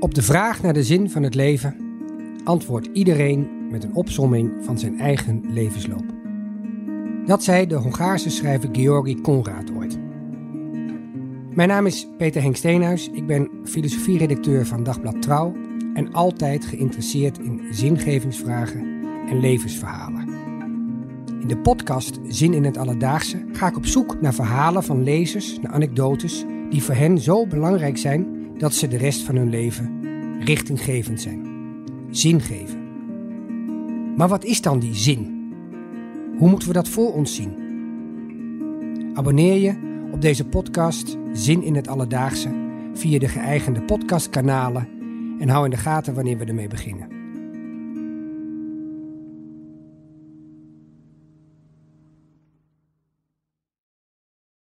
Op de vraag naar de zin van het leven antwoordt iedereen met een opsomming van zijn eigen levensloop. Dat zei de Hongaarse schrijver Georgi Konrad ooit. Mijn naam is Peter Henk Steenhuis. Ik ben filosofieredacteur van Dagblad Trouw en altijd geïnteresseerd in zingevingsvragen en levensverhalen. In de podcast Zin in het Alledaagse ga ik op zoek naar verhalen van lezers, naar anekdotes die voor hen zo belangrijk zijn dat ze de rest van hun leven richtinggevend zijn. Zin geven. Maar wat is dan die zin? Hoe moeten we dat voor ons zien? Abonneer je op deze podcast Zin in het Alledaagse via de geëigende podcastkanalen en hou in de gaten wanneer we ermee beginnen.